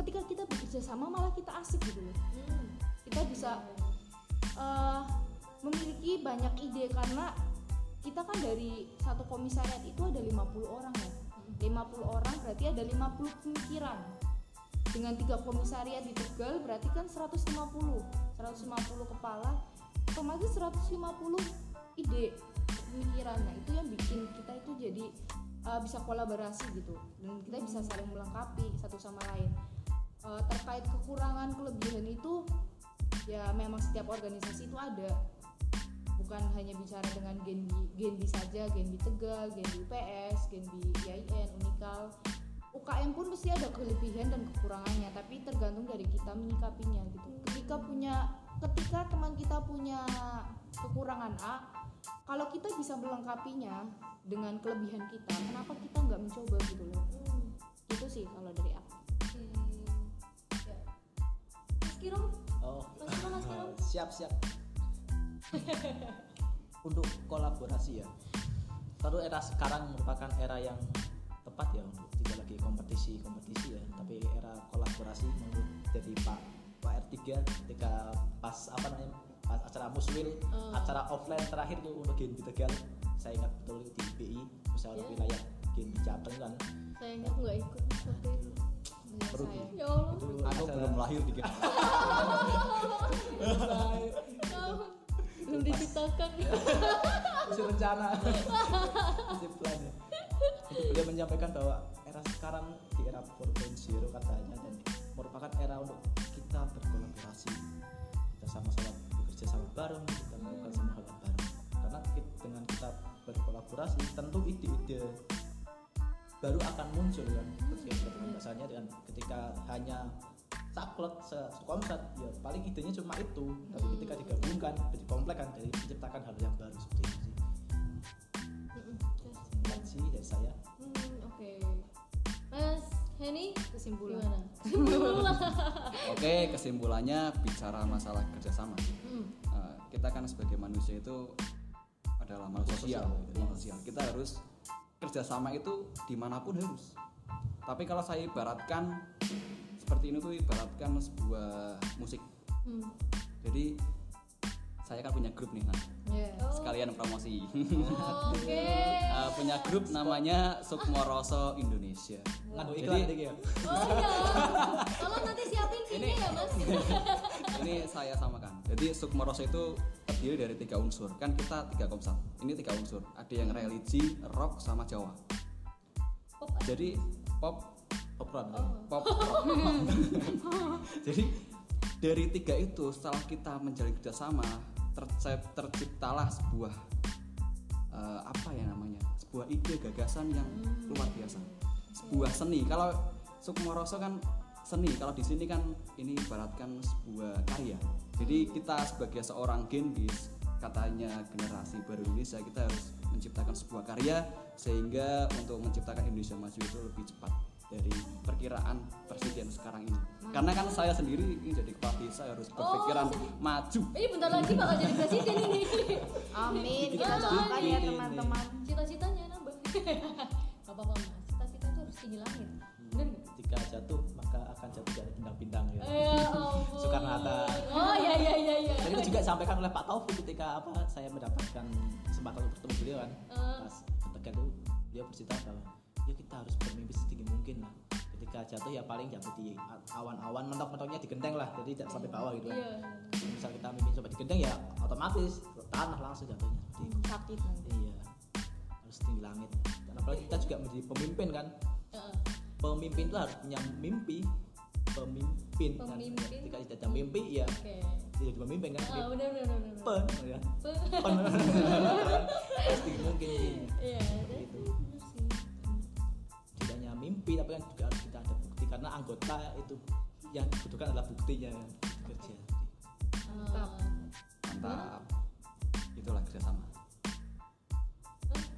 ketika kita bekerja sama malah kita asik gitu loh. Hmm. kita bisa eh, memiliki banyak ide karena kita kan dari satu komisariat itu ada 50 orang ya. 50 orang berarti ada 50 pemikiran. Dengan tiga komisariat di Tegal berarti kan 150 150 kepala otomatis 150 ide pemikiran nah itu yang bikin kita itu jadi uh, bisa kolaborasi gitu. Dan kita bisa saling melengkapi satu sama lain. Uh, terkait kekurangan kelebihan itu ya memang setiap organisasi itu ada. Bukan hanya bicara dengan Genbi Genbi saja Genbi Tegal Genbi UPS Genbi IAIN Unikal. UKM pun pasti ada kelebihan dan kekurangannya tapi tergantung dari kita menyikapinya gitu. Ketika punya ketika teman kita punya kekurangan A kalau kita bisa melengkapinya dengan kelebihan kita kenapa kita nggak mencoba gitu loh itu sih kalau dari aku. Ya. Mas Kirom, Oh, Mas Kirom, Mas Kirom. siap siap. untuk kolaborasi ya. Tentu era sekarang merupakan era yang tepat ya untuk tidak lagi kompetisi kompetisi ya, tapi era kolaborasi menurut jadi Pak Pak R3 ketika pas apa namanya pas acara muswil Oh. acara offline terakhir tuh untuk Genbi Tegal saya ingat betul di BI musyawarah Ya. wilayah Genbi Jateng kan sayangnya aku nggak ikut waktu itu. Perlu saya. Ya Allah. itu aku acara- belum lahir Kau belum diciptakan. masih rencana masih plan ya itu beliau menyampaikan bahwa era sekarang di era 4.0 katanya berkolaborasi tentu ide-ide baru akan muncul kan seperti yang tadi bahasanya dengan ketika hanya saklek se- sekomset ya paling idenya cuma itu tapi ketika digabungkan jadi komplek kan jadi menciptakan hal yang baru seperti itu sih. Sekian sih dari saya Hmm, oke. Mas Henny kesimpulan gimana? Kesimpulan. oke kesimpulannya bicara masalah kerjasama Hmm. Eh, kita kan sebagai manusia itu adalah makhluk sosial, makhluk sosial. Kita harus kerjasama itu di mana pun harus. Tapi kalau saya ibaratkan seperti ini tuh ibaratkan sebuah musik. Hmm. Jadi saya kan punya grup nih, ya Oh. sekalian promosi. Oke. Eh, punya grup namanya Sukmoroso Indonesia. ngadu Jadi- iklan tadi ya Oh iya. Tolong nanti siapin ini ya Mas. Ini saya samakan. Jadi Sukmoroso itu terdiri dari tiga unsur. Kan kita tiga komsat. Ini tiga unsur. Ada yang religi, rock, sama Jawa. Pop. Jadi pop popron Oh. pop jadi dari tiga itu setelah kita menjalin kerjasama ter- terciptalah sebuah eh, apa ya namanya sebuah ide gagasan yang luar biasa. Sebuah seni. Kalau Sukmoroso kan seni kalau di sini kan ini ibaratkan sebuah karya. Jadi kita sebagai seorang genbis katanya generasi baru Indonesia kita harus menciptakan sebuah karya sehingga untuk menciptakan Indonesia maju itu lebih cepat dari perkiraan presiden sekarang ini karena kan saya sendiri ini jadi kepala desa harus berpikiran maju Ini bentar lagi bakal jadi presiden ini. amin kita doakan ya teman-teman Cita-citanya nambah. Gak apa-apa Mas. Cita-cita itu harus tinggi langit. Bener nggak? ketika jatuh maka akan jatuh dari bintang-bintang ya Ya ampun. Soekarno Hatta. Oh iya iya iya iya. dan itu juga disampaikan oleh Pak Taufik ketika apa saya mendapatkan kesempatan untuk bertemu beliau kan Eh. pas ketika itu beliau bercerita bahwa ya kita harus bermimpi setinggi mungkin lah ketika jatuh ya paling jatuh di awan-awan mentok-mentoknya di genteng lah jadi tidak sampai bawah gitu kan Iya. Misal kita mimpi coba di genteng ya otomatis tanah langsung jatuhnya itu sakit nanti iya harus tinggi langit dan apalagi kita juga menjadi pemimpin kan pemimpin itu harus punya mimpi pemimpin, kan. Pemimpin. ketika tidak ada mimpi ya Oke. tidak jadi pemimpin kan bener bener bener. bener. pen ya Pe- pen pasti mungkin Iya, Gitu. sih. tidak hanya mimpi tapi kan juga harus kita karena anggota itu yang dibutuhkan adalah buktinya kerja Ah. mantap itulah kerjasama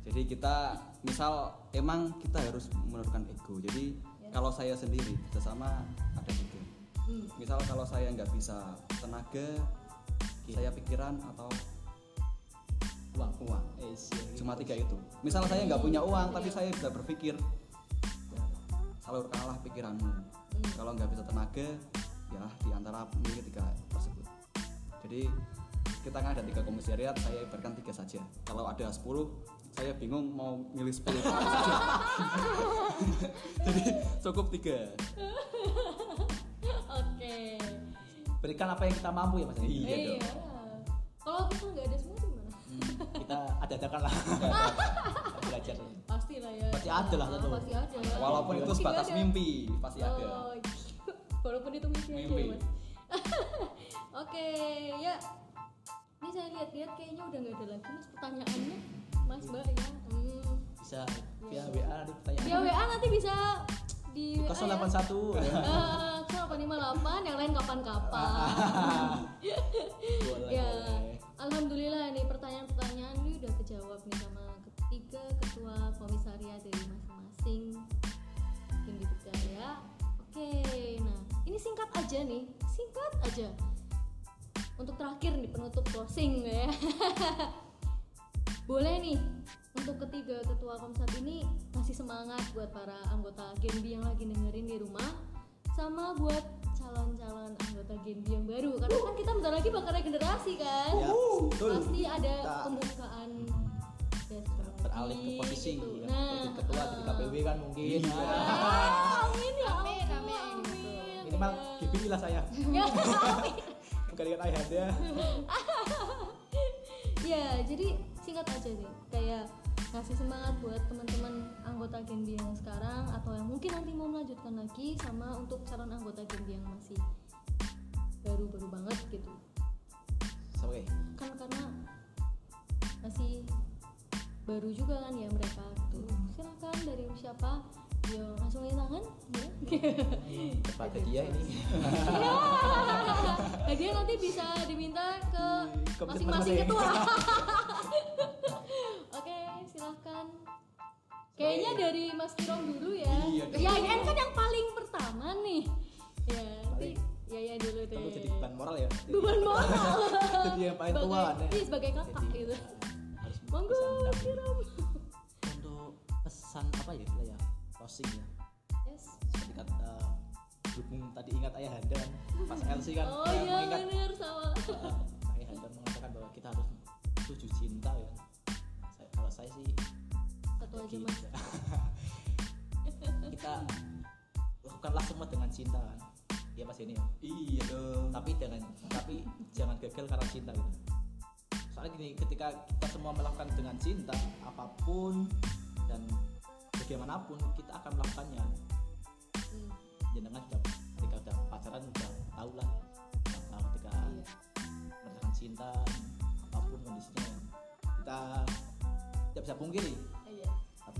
jadi kita misal emang kita harus menurunkan ego jadi Ya. kalau saya sendiri kerjasama ada tiga Hmm. misal kalau saya nggak bisa tenaga Oke. saya pikiran atau uang uang eh cuma tiga itu misal saya nggak punya uang tapi Iya. saya bisa berpikir salurkanlah pikiranmu Hmm. kalau nggak bisa tenaga ya di antara ini tiga tersebut. Jadi kita kan ada tiga komisariat saya ibaratkan tiga saja. Kalau ada 10 saya bingung mau milih 10 ke mana saja. Jadi cukup tiga. Oke. Berikan apa yang kita mampu ya mas. Iya iya. dong. kalau kita nggak ada semua kita ada adakan lah. Belajar. Pasti lah ya. Pasti ada lah, tentu. pasti ada. Walaupun itu sebatas mimpi pasti ada. Oh, walaupun itu mimpi, aja Mimpi. mas. Oke ya. Ini saya lihat-lihat kayaknya udah nggak ada lagi mas pertanyaannya. Mas mbak ya. Hmm. bisa via WA nanti pertanyaan. Via WA nanti bisa di Di WA ya. 081 ya. Eh, 0858 yang lain kapan-kapan ya alhamdulillah nih pertanyaan-pertanyaan ini udah kejawab nih sama ketiga ketua komisariat dari masing-masing. Mungkin gitu ya. Oke nah ini singkat aja nih singkat aja. Untuk terakhir nih penutup closing ya. Boleh nih untuk ketiga ketua komsat ini ngasih semangat buat para anggota Genbi yang lagi dengerin di rumah sama buat calon-calon anggota Genbi yang baru karena kan kita bentar lagi bakal regenerasi kan ya betul pasti ada Kita pembukaan ya, beralih ke posisi gitu. ya. nah jadi ketua jadi KPW kan mungkin Iya. ah, amin ya Amin, amin. amin. minimal Ya. GPI lah saya Ya, bukan dengan ayah ya jadi singkat aja deh kayak ngasih semangat buat teman-teman anggota Genbi yang sekarang atau yang mungkin nanti mau melanjutkan lagi sama untuk calon anggota Genbi yang masih baru-baru banget gitu. Oke kan karena masih baru juga kan ya mereka gitu. Silakan dari siapa? Yo langsung lihat tangan ya. Kepada dia ini. Hadiah nanti bisa diminta ke masing-masing. ketua kayaknya dari Mas Kirom dulu ya. Iya ya kan yang paling pertama nih. Ya nanti ya ya dulu deh. perlu jadi beban moral ya. Beban moral. Jadi yang paling tua sebagai, ya. Iya, sebagai kakak Jadi, gitu. harus monggo. Kirom untuk pesan apa ya ya? Closing ya. Yes. Seperti kata berhubung tadi ingat ayah anda kan? Pas LC kan? Oh eh, iya mengingat bener sama. eh, ayah anda mengatakan bahwa kita harus tuju cinta ya. Saya, kalau saya sih satu aja mas. Kita lakukanlah semua dengan cinta kan? Ya mas ini ya iya dong. Tapi jangan tapi jangan gagal karena cinta gitu. Soalnya gini ketika kita semua melakukan dengan cinta apa pun dan bagaimanapun kita akan melakukannya. Hmm, jenengan sudah ketika udah pacaran udah tahu lah. Tahu ketika iya. merasakan cinta apa pun kondisinya kita tidak bisa pungkiri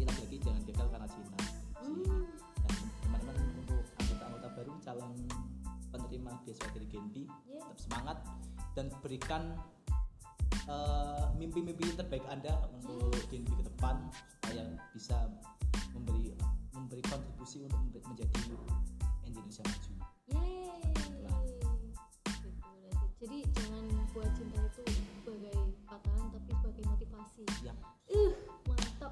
tapi lagi-lagi jangan gagal karena cinta Hmm. dan teman-teman untuk anggota-anggota baru calon penerima beasiswa dari Genbi Yeah. tetap semangat dan berikan eh, mimpi-mimpi terbaik anda untuk Genbi ke depan supaya bisa memberi memberi kontribusi untuk menjadi Indonesia maju Yeay. Jadi jangan buat cinta itu sebagai patahan tapi sebagai motivasi. yang Uh,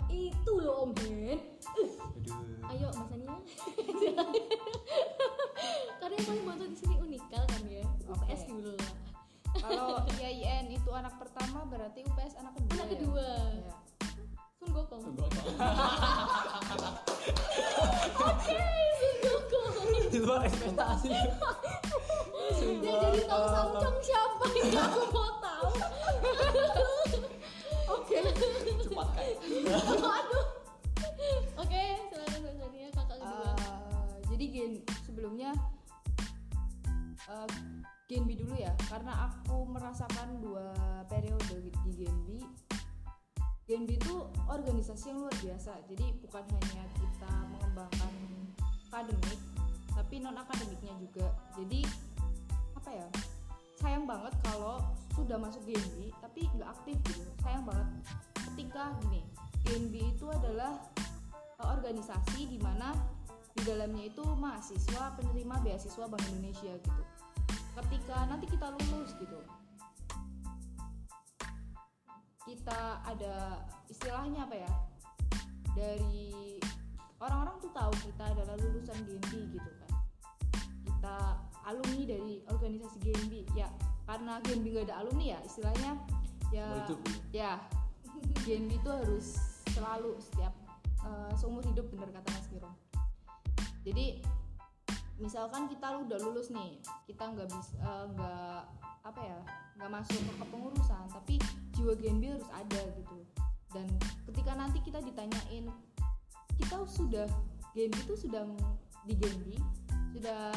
itu loh Om Ben. Uh, aduh ayo Mas Ania. Karena yang paling bantu di sini unikal kan ya. UPS Oke. dulu lah. Kalau IAIN itu anak pertama berarti UPS anak kedua. Anak ya? kedua. Ya. Sun Gokong. Oke, Sun Gokong. di luar ekspektasi Yang jadi Tong Samcong siapa ini aku mau beasiswa Bank Indonesia gitu. Ketika nanti kita lulus gitu, kita ada istilahnya apa ya? Dari orang-orang tuh tahu kita adalah lulusan Genbi gitu kan. Kita alumni dari organisasi Genbi. Ya, karena Genbi gak ada alumni ya istilahnya ya Seumur hidup. ya Genbi itu harus selalu setiap eh, seumur hidup bener kata Mas Kiro jadi misalkan kita udah lulus nih kita nggak bisa eh, nggak apa ya nggak masuk ke kepengurusan tapi jiwa Genbi harus ada gitu. Dan ketika nanti kita ditanyain kita sudah Genbi itu sudah di Genbi sudah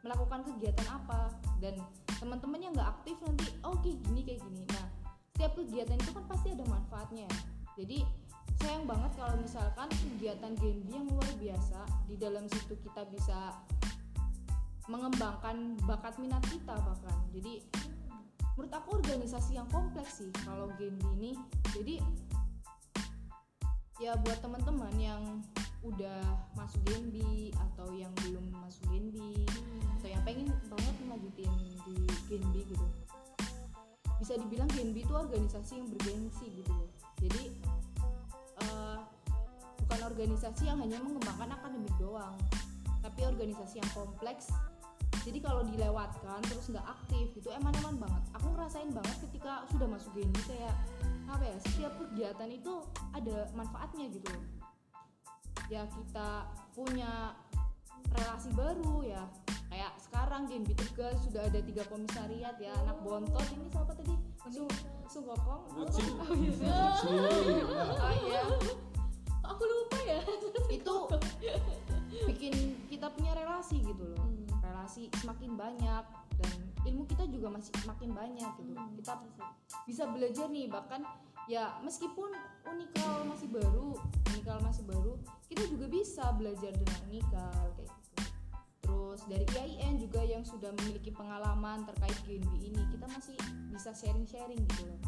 melakukan kegiatan apa dan teman-teman yang nggak aktif nanti oh gini kayak gini. Nah setiap kegiatan itu kan pasti ada manfaatnya. Jadi sayang banget kalau misalkan kegiatan Genbi yang luar biasa di dalam situ kita bisa mengembangkan bakat minat kita bahkan. Jadi menurut aku organisasi yang kompleks sih kalau Genbi ini. Jadi ya buat teman-teman yang udah masuk Genbi atau yang belum masuk Genbi atau yang pengen banget ngelanjutin di Genbi gitu. Bisa dibilang Genbi itu organisasi yang bergengsi gitu loh. Jadi eh, bukan organisasi yang hanya mengembangkan akademik doang tapi organisasi yang kompleks jadi kalau dilewatkan terus nggak aktif itu eman-eman banget. Aku ngerasain banget ketika sudah masuk Genbi kayak apa ya setiap kegiatan itu ada manfaatnya gitu. Ya kita punya relasi baru ya. Kayak sekarang Genbi Tegal sudah ada tiga komisariat ya anak bontot. Ini siapa tadi? Su Sugokong oh iya. Oh iya. Aku lupa ya. Itu bikin kita punya relasi gitu loh. Hmm. Relasi semakin banyak dan ilmu kita juga masih makin banyak gitu. Hmm, kita bisa belajar nih bahkan ya meskipun unikal masih baru unikal masih baru kita juga bisa belajar dengan unikal kayak gitu. Terus dari IAIN juga yang sudah memiliki pengalaman terkait GNB ini kita masih bisa sharing-sharing gitu loh.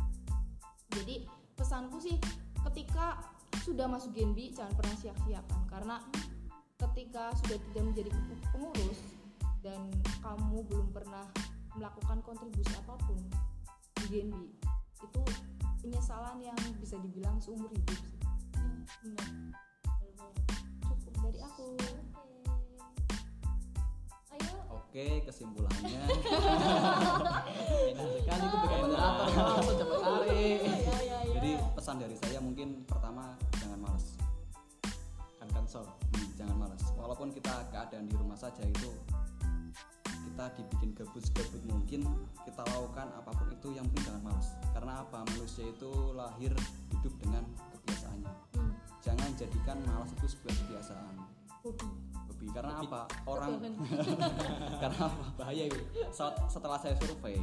Jadi pesanku sih ketika sudah masuk Genbi jangan pernah sia-siakan. Karena ketika sudah tidak menjadi pengurus dan kamu belum pernah melakukan kontribusi apa pun di Genbi itu penyesalan yang bisa dibilang seumur hidup sih. Benar banget. cukup dari aku. Ayo. Oke, kesimpulannya. Enak sekali itu pakai moderator langsung cepet tarik. ya ya ya jadi pesan dari saya mungkin pertama jangan malas. kan cancel Hmm, jangan malas. Walaupun kita keadaan di rumah saja itu kita dibikin gabut-gabut mungkin kita lakukan apa pun itu yang penting jangan malas. Karena apa? Manusia itu lahir hidup dengan kebiasaannya. Hmm. Jangan jadikan malas itu sebuah kebiasaan. hobi Hobi. Karena Hobi. apa? Orang karena apa? bahaya itu Set- setelah saya survei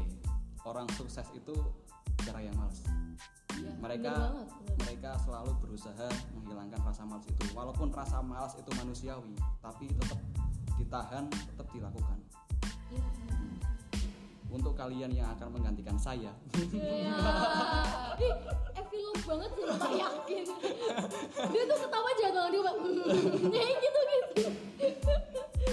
orang sukses itu jarang yang malas Ya, mereka banget, mereka selalu berusaha menghilangkan rasa malas itu walaupun rasa malas itu manusiawi tapi tetap ditahan tetap dilakukan. Untuk kalian yang akan menggantikan saya Iya. Ih, epilog banget sih, Pak yakin. Dia tuh ketawa jago dia Pak. Ya gitu gitu.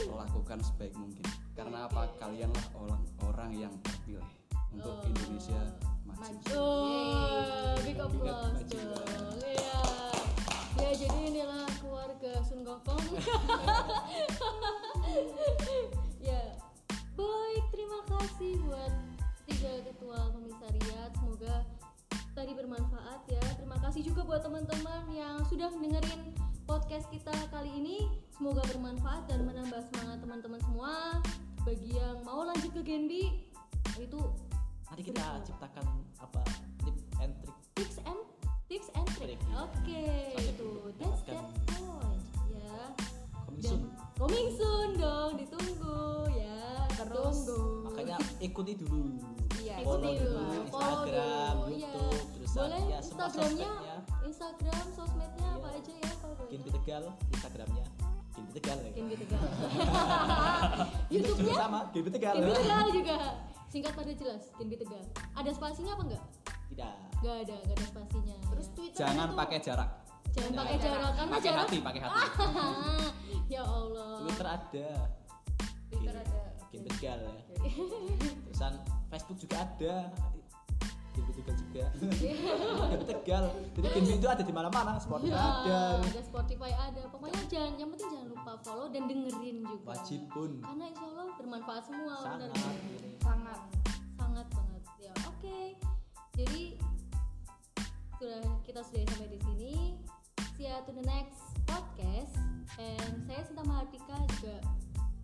lakukan sebaik mungkin karena apa kalianlah orang orang yang terpilih untuk Oh. Indonesia maju Maju. Oh, big applause. Iya. Ya jadi inilah keluarga Sun Gokong. ya. Baik, terima kasih buat tiga ketua komisariat. Semoga tadi bermanfaat ya. Terima kasih juga buat teman-teman yang sudah dengerin podcast kita kali ini. Semoga bermanfaat dan menambah semangat teman-teman semua. Bagi yang mau lanjut ke Genbi, itu nanti kita ciptakan apa tip and trick tips and tips and trick. Iya. Oke, Soalnya itu that's that point ya. coming soon coming soon dong, ditunggu ya. Terus Tunggu. makanya ikuti dulu Iya, follow ikuti dulu dulu, follow Instagram dulu, iya. YouTube terus boleh ya Instagramnya, Instagram, sosmednya apa Iya. aja ya kalau boleh. Kinti Tegal Instagramnya Kinti Tegal ya Tegal. YouTube YouTube-nya juga sama Kinti Tegal Genbi Tegal juga. Singkat pada jelas, Genbi Tegal. Ada spasinya apa enggak? tidak Gak ada, gak ada spasinya. terus ya. Twitter jangan pakai jarak jangan pakai jarak karena pakai jarak hati pakai hati ya Allah. Twitter ada Twitter ada Kinti Tegal ya terusan Facebook juga ada Kinti Tegal juga Kinti Tegal jadi Kinti itu ada di mana-mana Spotify Ya, ada ada Spotify ada. Pokoknya jangan yang penting jangan lupa follow dan dengerin juga. wajib pun Karena insya Allah bermanfaat semua. sangat benar. ini sangat sangat banget. Oke, jadi sudah kita sudah sampai di sini. See you to the next podcast. And saya Sinta Mahardika juga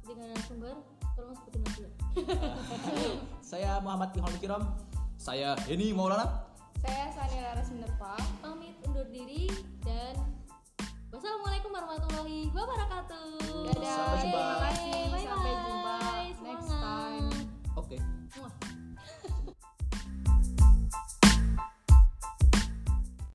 dengan narasumber. Saya Muhammad Ihwan Kiram. Saya Heni Maulana. Saya Sanila Resmendepa. Pamit undur diri dan wassalamualaikum warahmatullahi wabarakatuh. Dadah. Sampai jumpa. Terima kasih. Bye -bye. Sampai jumpa next time. Oke. Okay.